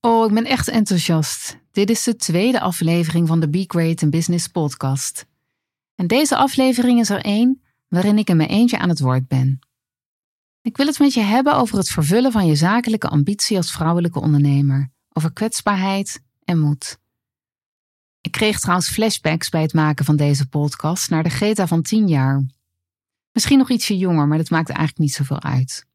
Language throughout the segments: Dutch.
Oh, ik ben echt enthousiast. Dit is de tweede aflevering van de Be Great in Business podcast. En deze aflevering is er één waarin ik in mijn eentje aan het woord ben. Ik wil het met je hebben over het vervullen van je zakelijke ambitie als vrouwelijke ondernemer, over kwetsbaarheid en moed. Ik kreeg trouwens flashbacks bij het maken van deze podcast naar de Greta van 10 jaar. Misschien nog ietsje jonger, maar dat maakte eigenlijk niet zoveel uit.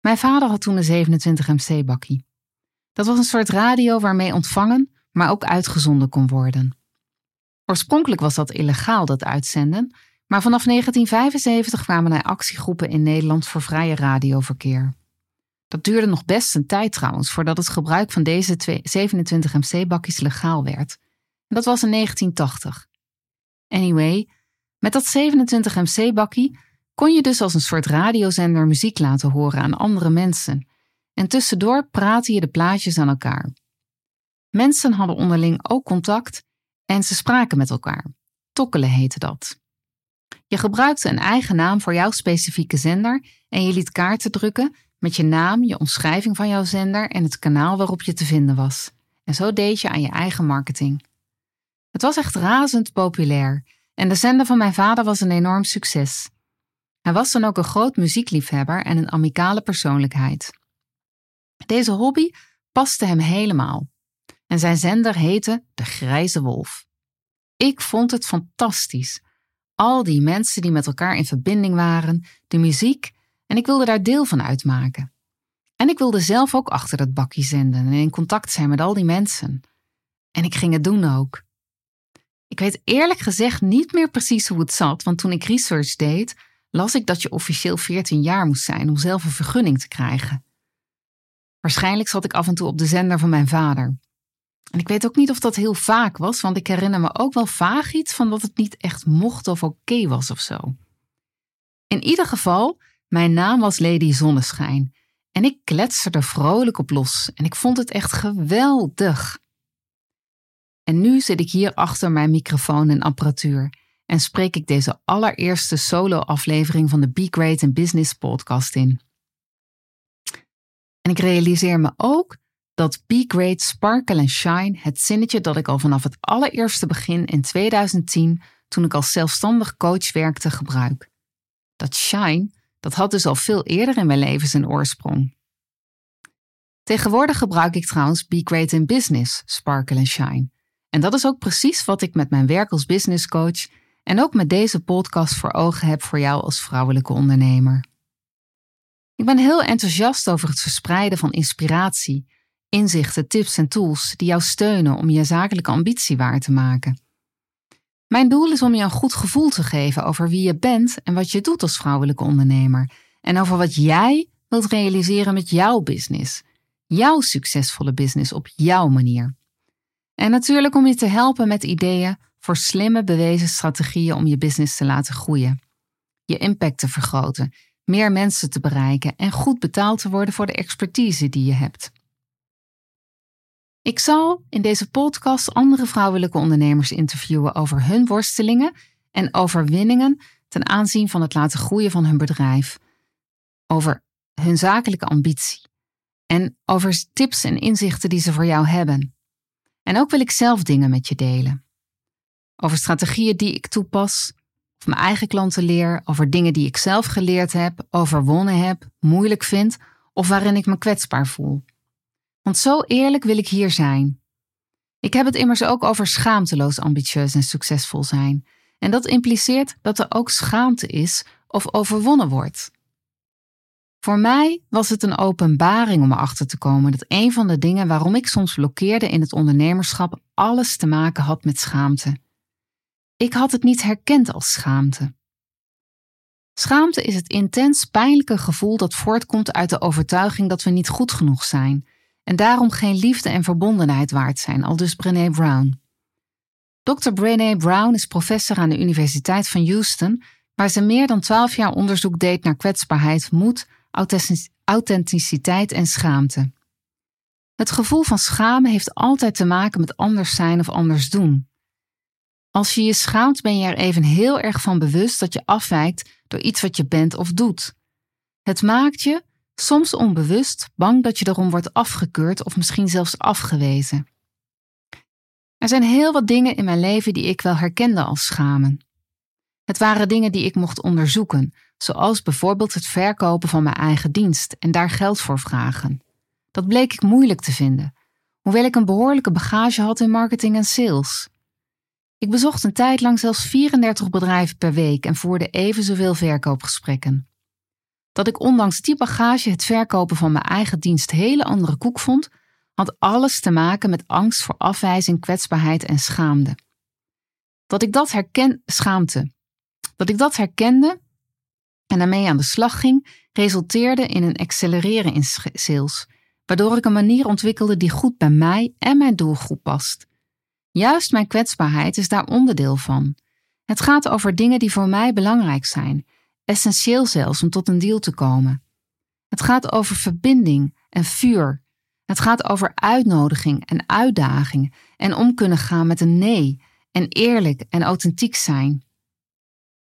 Mijn vader had toen een 27 MC bakkie. Dat was een soort radio waarmee ontvangen, maar ook uitgezonden kon worden. Oorspronkelijk was dat illegaal, dat uitzenden, maar vanaf 1975 kwamen er actiegroepen in Nederland voor vrije radioverkeer. Dat duurde nog best een tijd trouwens, voordat het gebruik van deze 27 MC-bakjes legaal werd. Dat was in 1980. Anyway, met dat 27 MC-bakkie kon je dus als een soort radiozender muziek laten horen aan andere mensen en tussendoor praatte je de plaatjes aan elkaar. Mensen hadden onderling ook contact en ze spraken met elkaar. Tokkelen heette dat. Je gebruikte een eigen naam voor jouw specifieke zender en je liet kaarten drukken met je naam, je omschrijving van jouw zender en het kanaal waarop je te vinden was. En zo deed je aan je eigen marketing. Het was echt razend populair en de zender van mijn vader was een enorm succes. Hij was dan ook een groot muziekliefhebber en een amicale persoonlijkheid. Deze hobby paste hem helemaal. En zijn zender heette De Grijze Wolf. Ik vond het fantastisch. Al die mensen die met elkaar in verbinding waren, de muziek, en ik wilde daar deel van uitmaken. En ik wilde zelf ook achter dat bakje zenden en in contact zijn met al die mensen. En ik ging het doen ook. Ik weet eerlijk gezegd niet meer precies hoe het zat, want toen ik research deed, las ik dat je officieel 14 jaar moest zijn om zelf een vergunning te krijgen. Waarschijnlijk zat ik af en toe op de zender van mijn vader. En ik weet ook niet of dat heel vaak was, want ik herinner me ook wel vaag iets van dat het niet echt mocht of oké was of zo. In ieder geval, mijn naam was Lady Zonneschijn en ik kletste er vrolijk op los en ik vond het echt geweldig. En nu zit ik hier achter mijn microfoon en apparatuur en spreek ik deze allereerste solo-aflevering van de Be Great in Business podcast in. En ik realiseer me ook dat Be Great, Sparkle and Shine, het zinnetje dat ik al vanaf het allereerste begin in 2010, toen ik als zelfstandig coach werkte, gebruik. Dat shine, dat had dus al veel eerder in mijn leven zijn oorsprong. Tegenwoordig gebruik ik trouwens Be Great in Business, Sparkle and Shine. En dat is ook precies wat ik met mijn werk als business coach en ook met deze podcast voor ogen heb voor jou als vrouwelijke ondernemer. Ik ben heel enthousiast over het verspreiden van inspiratie, inzichten, tips en tools die jou steunen om je zakelijke ambitie waar te maken. Mijn doel is om je een goed gevoel te geven over wie je bent en wat je doet als vrouwelijke ondernemer en over wat jij wilt realiseren met jouw business, jouw succesvolle business op jouw manier. En natuurlijk om je te helpen met ideeën voor slimme bewezen strategieën om je business te laten groeien, je impact te vergroten meer mensen te bereiken en goed betaald te worden voor de expertise die je hebt. Ik zal in deze podcast andere vrouwelijke ondernemers interviewen over hun worstelingen en overwinningen ten aanzien van het laten groeien van hun bedrijf, over hun zakelijke ambitie en over tips en inzichten die ze voor jou hebben. En ook wil ik zelf dingen met je delen. Over strategieën die ik toepas of mijn eigen klanten leer, over dingen die ik zelf geleerd heb, overwonnen heb, moeilijk vind of waarin ik me kwetsbaar voel. Want zo eerlijk wil ik hier zijn. Ik heb het immers ook over schaamteloos ambitieus en succesvol zijn. En dat impliceert dat er ook schaamte is of overwonnen wordt. Voor mij was het een openbaring om erachter te komen dat een van de dingen waarom ik soms blokkeerde in het ondernemerschap alles te maken had met schaamte. Ik had het niet herkend als schaamte. Schaamte is het intens pijnlijke gevoel dat voortkomt uit de overtuiging dat we niet goed genoeg zijn en daarom geen liefde en verbondenheid waard zijn, al dus Brené Brown. Dr. Brené Brown is professor aan de Universiteit van Houston, waar ze meer dan twaalf jaar onderzoek deed naar kwetsbaarheid, moed, authenticiteit en schaamte. Het gevoel van schamen heeft altijd te maken met anders zijn of anders doen. Als je je schaamt, ben je er even heel erg van bewust dat je afwijkt door iets wat je bent of doet. Het maakt je, soms onbewust, bang dat je erom wordt afgekeurd of misschien zelfs afgewezen. Er zijn heel wat dingen in mijn leven die ik wel herkende als schamen. Het waren dingen die ik mocht onderzoeken, zoals bijvoorbeeld het verkopen van mijn eigen dienst en daar geld voor vragen. Dat bleek ik moeilijk te vinden, hoewel ik een behoorlijke bagage had in marketing en sales. Ik bezocht een tijd lang zelfs 34 bedrijven per week en voerde even zoveel verkoopgesprekken. Dat ik ondanks die bagage het verkopen van mijn eigen dienst hele andere koek vond, had alles te maken met angst voor afwijzing, kwetsbaarheid en schaamde. Dat ik dat herken, schaamte. Dat ik dat herkende en daarmee aan de slag ging, resulteerde in een accelereren in sales, waardoor ik een manier ontwikkelde die goed bij mij en mijn doelgroep past. Juist mijn kwetsbaarheid is daar onderdeel van. Het gaat over dingen die voor mij belangrijk zijn, essentieel zelfs om tot een deal te komen. Het gaat over verbinding en vuur. Het gaat over uitnodiging en uitdaging en om kunnen gaan met een nee en eerlijk en authentiek zijn.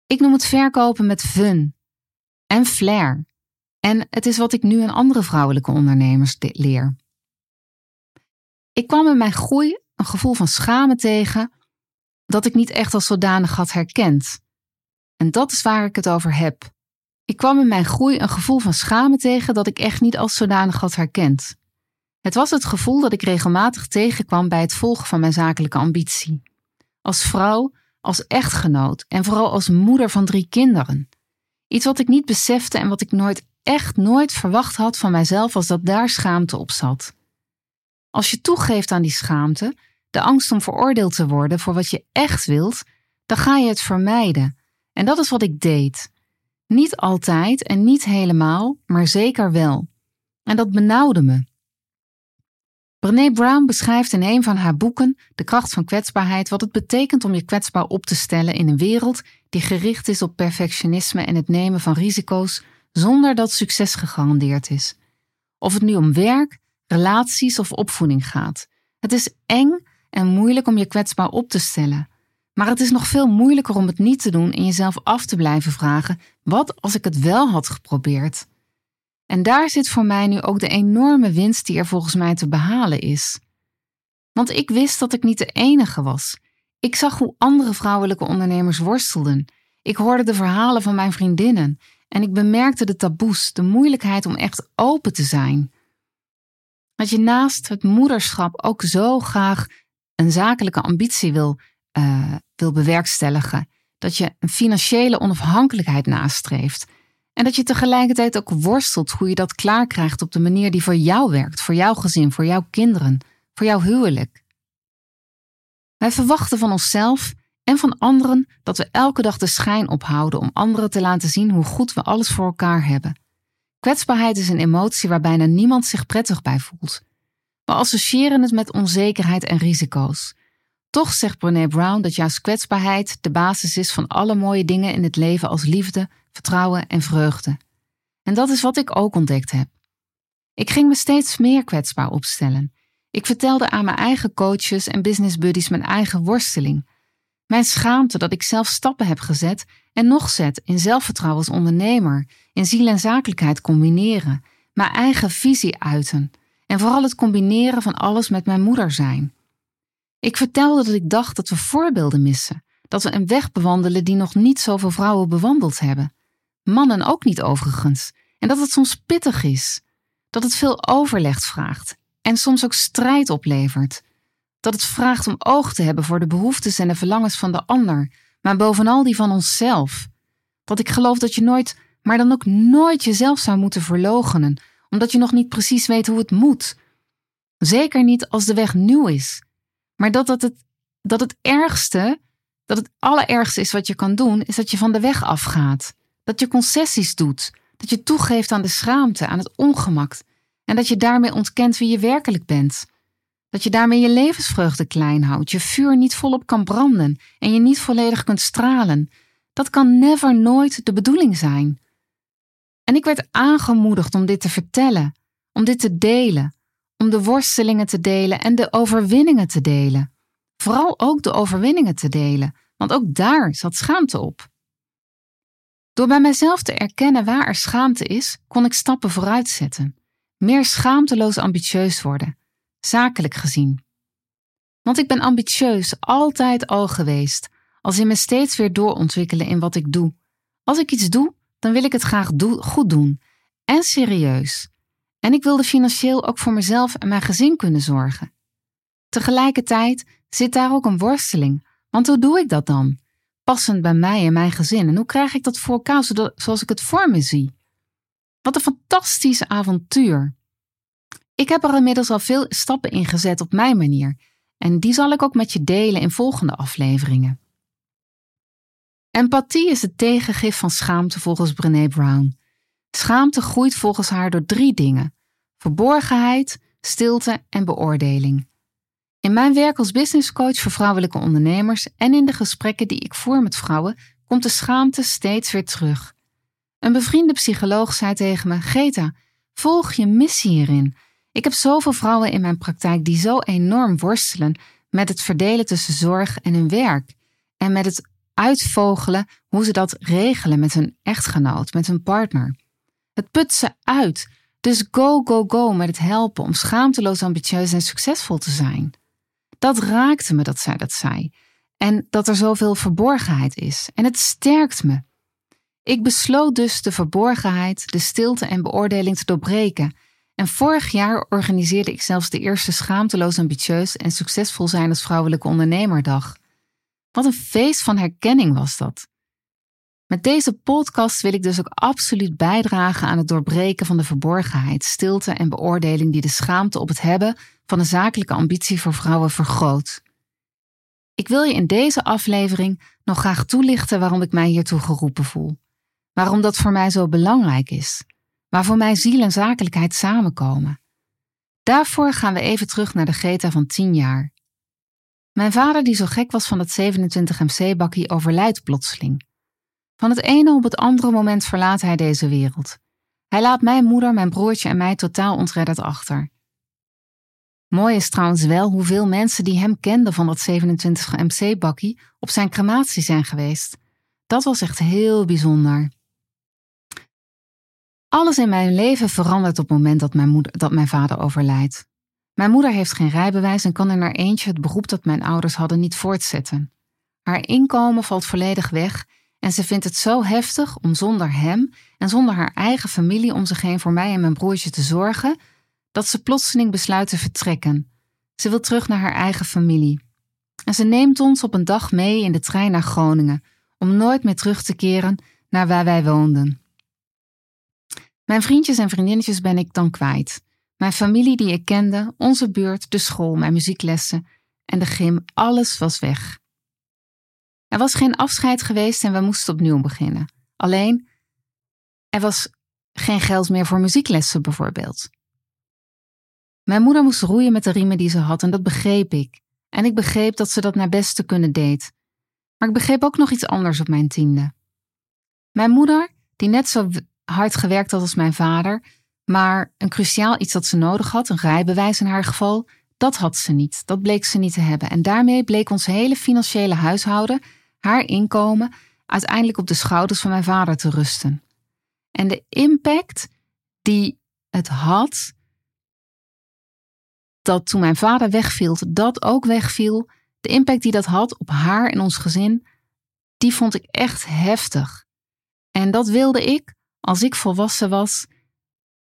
Ik noem het verkopen met fun en flair. En het is wat ik nu aan andere vrouwelijke ondernemers leer. Ik kwam in mijn groei gevoel van schamen tegen dat ik niet echt als zodanig had herkend. En dat is waar ik het over heb. Ik kwam in mijn groei een gevoel van schamen tegen dat ik echt niet als zodanig had herkend. Het was het gevoel dat ik regelmatig tegenkwam bij het volgen van mijn zakelijke ambitie. Als vrouw, als echtgenoot en vooral als moeder van drie kinderen. Iets wat ik niet besefte en wat ik nooit, echt nooit verwacht had van mijzelf als dat daar schaamte op zat. Als je toegeeft aan die schaamte, de angst om veroordeeld te worden voor wat je echt wilt, dan ga je het vermijden. En dat is wat ik deed. Niet altijd en niet helemaal, maar zeker wel. En dat benauwde me. Brené Brown beschrijft in een van haar boeken, De kracht van kwetsbaarheid, wat het betekent om je kwetsbaar op te stellen in een wereld die gericht is op perfectionisme en het nemen van risico's zonder dat succes gegarandeerd is. Of het nu om werk, relaties of opvoeding gaat. Het is eng en moeilijk om je kwetsbaar op te stellen. Maar het is nog veel moeilijker om het niet te doen en jezelf af te blijven vragen: wat als ik het wel had geprobeerd? En daar zit voor mij nu ook de enorme winst die er volgens mij te behalen is. Want ik wist dat ik niet de enige was. Ik zag hoe andere vrouwelijke ondernemers worstelden. Ik hoorde de verhalen van mijn vriendinnen en ik bemerkte de taboes, de moeilijkheid om echt open te zijn. Dat je naast het moederschap ook zo graag een zakelijke ambitie wil, uh, wil bewerkstelligen, dat je een financiële onafhankelijkheid nastreeft en dat je tegelijkertijd ook worstelt hoe je dat klaarkrijgt op de manier die voor jou werkt, voor jouw gezin, voor jouw kinderen, voor jouw huwelijk. Wij verwachten van onszelf en van anderen dat we elke dag de schijn ophouden om anderen te laten zien hoe goed we alles voor elkaar hebben. Kwetsbaarheid is een emotie waar bijna niemand zich prettig bij voelt. We associëren het met onzekerheid en risico's. Toch zegt Brené Brown dat juist kwetsbaarheid de basis is van alle mooie dingen in het leven als liefde, vertrouwen en vreugde. En dat is wat ik ook ontdekt heb. Ik ging me steeds meer kwetsbaar opstellen. Ik vertelde aan mijn eigen coaches en business buddies mijn eigen worsteling. Mijn schaamte dat ik zelf stappen heb gezet en nog zet in zelfvertrouwen als ondernemer, in ziel en zakelijkheid combineren, mijn eigen visie uiten en vooral het combineren van alles met mijn moeder zijn. Ik vertelde dat ik dacht dat we voorbeelden missen, dat we een weg bewandelen die nog niet zoveel vrouwen bewandeld hebben. Mannen ook niet overigens, en dat het soms pittig is, dat het veel overleg vraagt en soms ook strijd oplevert. Dat het vraagt om oog te hebben voor de behoeftes en de verlangens van de ander, maar bovenal die van onszelf. Dat ik geloof dat je nooit, maar dan ook nooit jezelf zou moeten verloochenen, omdat je nog niet precies weet hoe het moet. Zeker niet als de weg nieuw is. Maar dat, dat, het, dat het ergste, dat het allerergste is wat je kan doen, is dat je van de weg afgaat. Dat je concessies doet. Dat je toegeeft aan de schaamte, aan het ongemak. En dat je daarmee ontkent wie je werkelijk bent. Dat je daarmee je levensvreugde klein houdt, je vuur niet volop kan branden en je niet volledig kunt stralen. Dat kan never nooit de bedoeling zijn. En ik werd aangemoedigd om dit te vertellen, om dit te delen, om de worstelingen te delen en de overwinningen te delen. Vooral ook de overwinningen te delen, want ook daar zat schaamte op. Door bij mijzelf te erkennen waar er schaamte is, kon ik stappen vooruit zetten. Meer schaamteloos ambitieus worden, zakelijk gezien. Want ik ben ambitieus altijd al geweest, als in me steeds weer doorontwikkelen in wat ik doe. Als ik iets doe, dan wil ik het graag goed doen en serieus. En ik wilde financieel ook voor mezelf en mijn gezin kunnen zorgen. Tegelijkertijd zit daar ook een worsteling, want hoe doe ik dat dan? Passend bij mij en mijn gezin. En hoe krijg ik dat voor elkaar zoals ik het voor me zie? Wat een fantastisch avontuur. Ik heb er inmiddels al veel stappen in gezet op mijn manier. En die zal ik ook met je delen in volgende afleveringen. Empathie is het tegengif van schaamte volgens Brené Brown. Schaamte groeit volgens haar door drie dingen: verborgenheid, stilte en beoordeling. In mijn werk als businesscoach voor vrouwelijke ondernemers en in de gesprekken die ik voer met vrouwen, komt de schaamte steeds weer terug. Een bevriende psycholoog zei tegen me: Greta, volg je missie hierin. Ik heb zoveel vrouwen in mijn praktijk die zo enorm worstelen met het verdelen tussen zorg en hun werk. En met het uitvogelen hoe ze dat regelen met hun echtgenoot, met hun partner. Het put ze uit. Dus go, go, go met het helpen om schaamteloos ambitieus en succesvol te zijn. Dat raakte me dat zij dat zei. En dat er zoveel verborgenheid is. En het sterkt me. Ik besloot dus de verborgenheid, de stilte en beoordeling te doorbreken. En vorig jaar organiseerde ik zelfs de eerste schaamteloos ambitieus en succesvol zijn als vrouwelijke ondernemerdag. Wat een feest van herkenning was dat. Met deze podcast wil ik dus ook absoluut bijdragen aan het doorbreken van de verborgenheid, stilte en beoordeling die de schaamte op het hebben van een zakelijke ambitie voor vrouwen vergroot. Ik wil je in deze aflevering nog graag toelichten waarom ik mij hiertoe geroepen voel. Waarom dat voor mij zo belangrijk is. Waar voor mij ziel en zakelijkheid samenkomen. Daarvoor gaan we even terug naar de Greta van 10 jaar. Mijn vader, die zo gek was van het 27MC-bakkie, overlijdt plotseling. Van het ene op het andere moment verlaat hij deze wereld. Hij laat mijn moeder, mijn broertje en mij totaal ontredderd achter. Mooi is trouwens wel hoeveel mensen die hem kenden van dat 27MC-bakkie op zijn crematie zijn geweest. Dat was echt heel bijzonder. Alles in mijn leven verandert op het moment dat mijn, dat mijn vader overlijdt. Mijn moeder heeft geen rijbewijs en kan in haar eentje het beroep dat mijn ouders hadden niet voortzetten. Haar inkomen valt volledig weg en ze vindt het zo heftig om zonder hem en zonder haar eigen familie om zich heen voor mij en mijn broertje te zorgen, dat ze plotseling besluit te vertrekken. Ze wil terug naar haar eigen familie. En ze neemt ons op een dag mee in de trein naar Groningen, om nooit meer terug te keren naar waar wij woonden. Mijn vriendjes en vriendinnetjes ben ik dan kwijt. Mijn familie die ik kende, onze buurt, de school, mijn muzieklessen en de gym, alles was weg. Er was geen afscheid geweest en we moesten opnieuw beginnen. Alleen, er was geen geld meer voor muzieklessen bijvoorbeeld. Mijn moeder moest roeien met de riemen die ze had en dat begreep ik. En ik begreep dat ze dat naar beste kunnen deed. Maar ik begreep ook nog iets anders op mijn tiende. Mijn moeder, die net zo hard gewerkt had als mijn vader, maar een cruciaal iets dat ze nodig had, een rijbewijs in haar geval, dat had ze niet. Dat bleek ze niet te hebben. En daarmee bleek ons hele financiële huishouden, haar inkomen, uiteindelijk op de schouders van mijn vader te rusten. En de impact die het had, dat toen mijn vader wegviel, dat ook wegviel, de impact die dat had op haar en ons gezin, die vond ik echt heftig. En dat wilde ik, als ik volwassen was,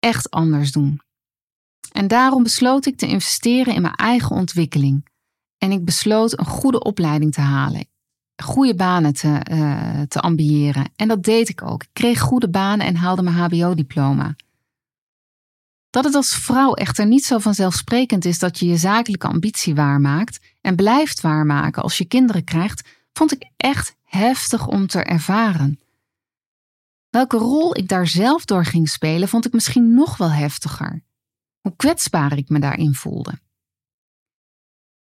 echt anders doen. En daarom besloot ik te investeren in mijn eigen ontwikkeling. En ik besloot een goede opleiding te halen, goede banen te, uh, te ambiëren. En dat deed ik ook. Ik kreeg goede banen en haalde mijn HBO-diploma. Dat het als vrouw echter niet zo vanzelfsprekend is dat je je zakelijke ambitie waarmaakt en blijft waarmaken als je kinderen krijgt, vond ik echt heftig om te ervaren. Welke rol ik daar zelf door ging spelen, vond ik misschien nog wel heftiger. hoe kwetsbaar ik me daarin voelde.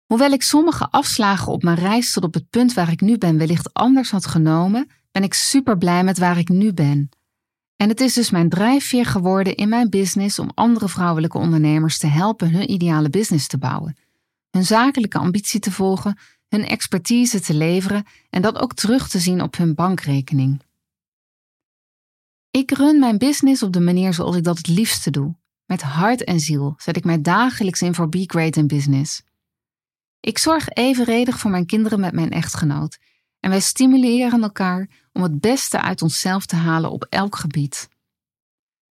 Hoewel ik sommige afslagen op mijn reis tot op het punt waar ik nu ben wellicht anders had genomen, ben ik super blij met waar ik nu ben. En het is dus mijn drijfveer geworden in mijn business om andere vrouwelijke ondernemers te helpen hun ideale business te bouwen, hun zakelijke ambitie te volgen, hun expertise te leveren en dat ook terug te zien op hun bankrekening. Ik run mijn business op de manier zoals ik dat het liefste doe. Met hart en ziel zet ik mij dagelijks in voor Be Great in Business. Ik zorg evenredig voor mijn kinderen met mijn echtgenoot en wij stimuleren elkaar om het beste uit onszelf te halen op elk gebied.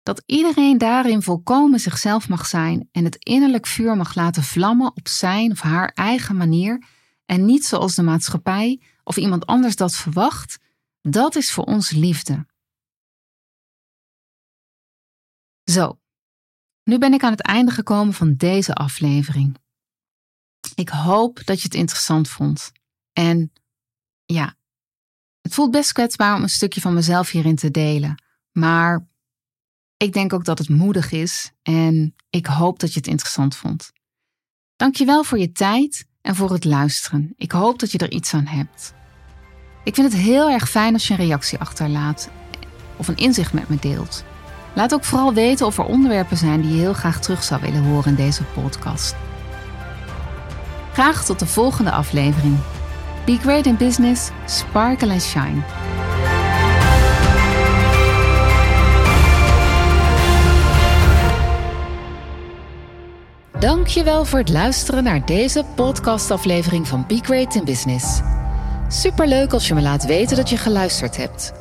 Dat iedereen daarin volkomen zichzelf mag zijn en het innerlijk vuur mag laten vlammen op zijn of haar eigen manier en niet zoals de maatschappij of iemand anders dat verwacht, dat is voor ons liefde. Zo, nu ben ik aan het einde gekomen van deze aflevering. Ik hoop dat je het interessant vond. En ja, het voelt best kwetsbaar om een stukje van mezelf hierin te delen. Maar ik denk ook dat het moedig is en ik hoop dat je het interessant vond. Dankjewel voor je tijd en voor het luisteren. Ik hoop dat je er iets aan hebt. Ik vind het heel erg fijn als je een reactie achterlaat of een inzicht met me deelt. Laat ook vooral weten of er onderwerpen zijn die je heel graag terug zou willen horen in deze podcast. Graag tot de volgende aflevering. Be great in business, sparkle and shine. Dankjewel voor het luisteren naar deze podcastaflevering van Be Great in Business. Superleuk als je me laat weten dat je geluisterd hebt.